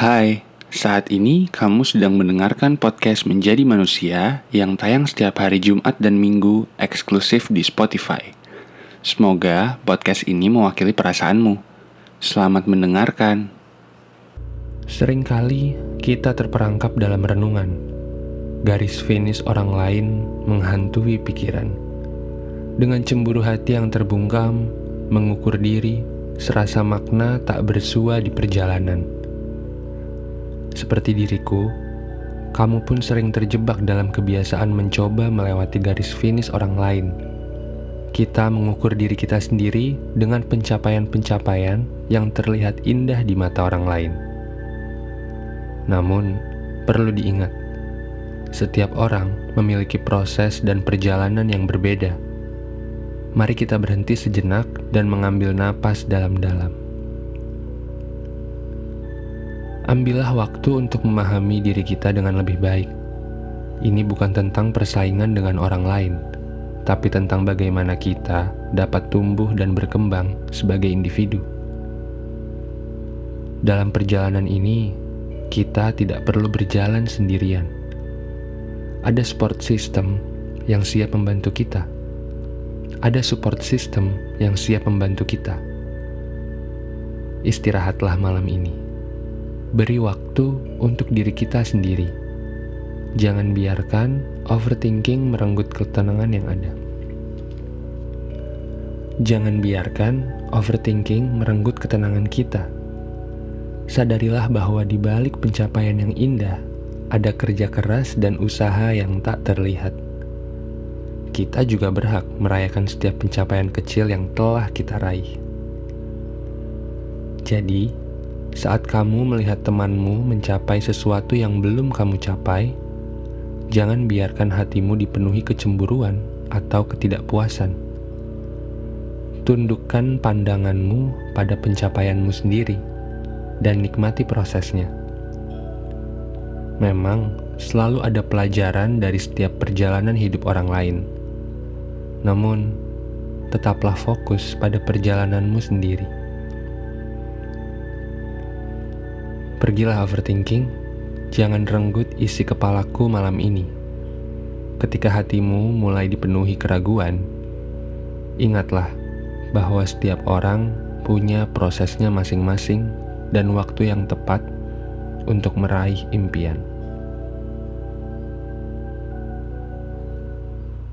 Hai, saat ini kamu sedang mendengarkan podcast Menjadi Manusia yang tayang setiap hari Jumat dan Minggu eksklusif di Spotify. Semoga podcast ini mewakili perasaanmu. Selamat mendengarkan. Seringkali kita terperangkap dalam renungan. Garis finish orang lain menghantui pikiran. Dengan cemburu hati yang terbungkam, mengukur diri, serasa makna tak bersua di perjalanan. Seperti diriku, kamu pun sering terjebak dalam kebiasaan mencoba melewati garis finish orang lain. Kita mengukur diri kita sendiri dengan pencapaian-pencapaian yang terlihat indah di mata orang lain. Namun, perlu diingat, setiap orang memiliki proses dan perjalanan yang berbeda Mari kita berhenti sejenak dan mengambil napas dalam-dalam. Ambillah waktu untuk memahami diri kita dengan lebih baik. Ini bukan tentang persaingan dengan orang lain, tapi tentang bagaimana kita dapat tumbuh dan berkembang sebagai individu. Dalam perjalanan ini, kita tidak perlu berjalan sendirian. Ada support system yang siap membantu kita ada support system yang siap membantu kita. Istirahatlah malam ini. Beri waktu untuk diri kita sendiri. Jangan biarkan overthinking merenggut ketenangan yang ada. Jangan biarkan overthinking merenggut ketenangan kita. Sadarilah bahwa di balik pencapaian yang indah, ada kerja keras dan usaha yang tak terlihat kita juga berhak merayakan setiap pencapaian kecil yang telah kita raih. Jadi, saat kamu melihat temanmu mencapai sesuatu yang belum kamu capai, jangan biarkan hatimu dipenuhi kecemburuan atau ketidakpuasan. Tundukkan pandanganmu pada pencapaianmu sendiri dan nikmati prosesnya. Memang selalu ada pelajaran dari setiap perjalanan hidup orang lain namun, tetaplah fokus pada perjalananmu sendiri. Pergilah overthinking, jangan renggut isi kepalaku malam ini. Ketika hatimu mulai dipenuhi keraguan, ingatlah bahwa setiap orang punya prosesnya masing-masing dan waktu yang tepat untuk meraih impian.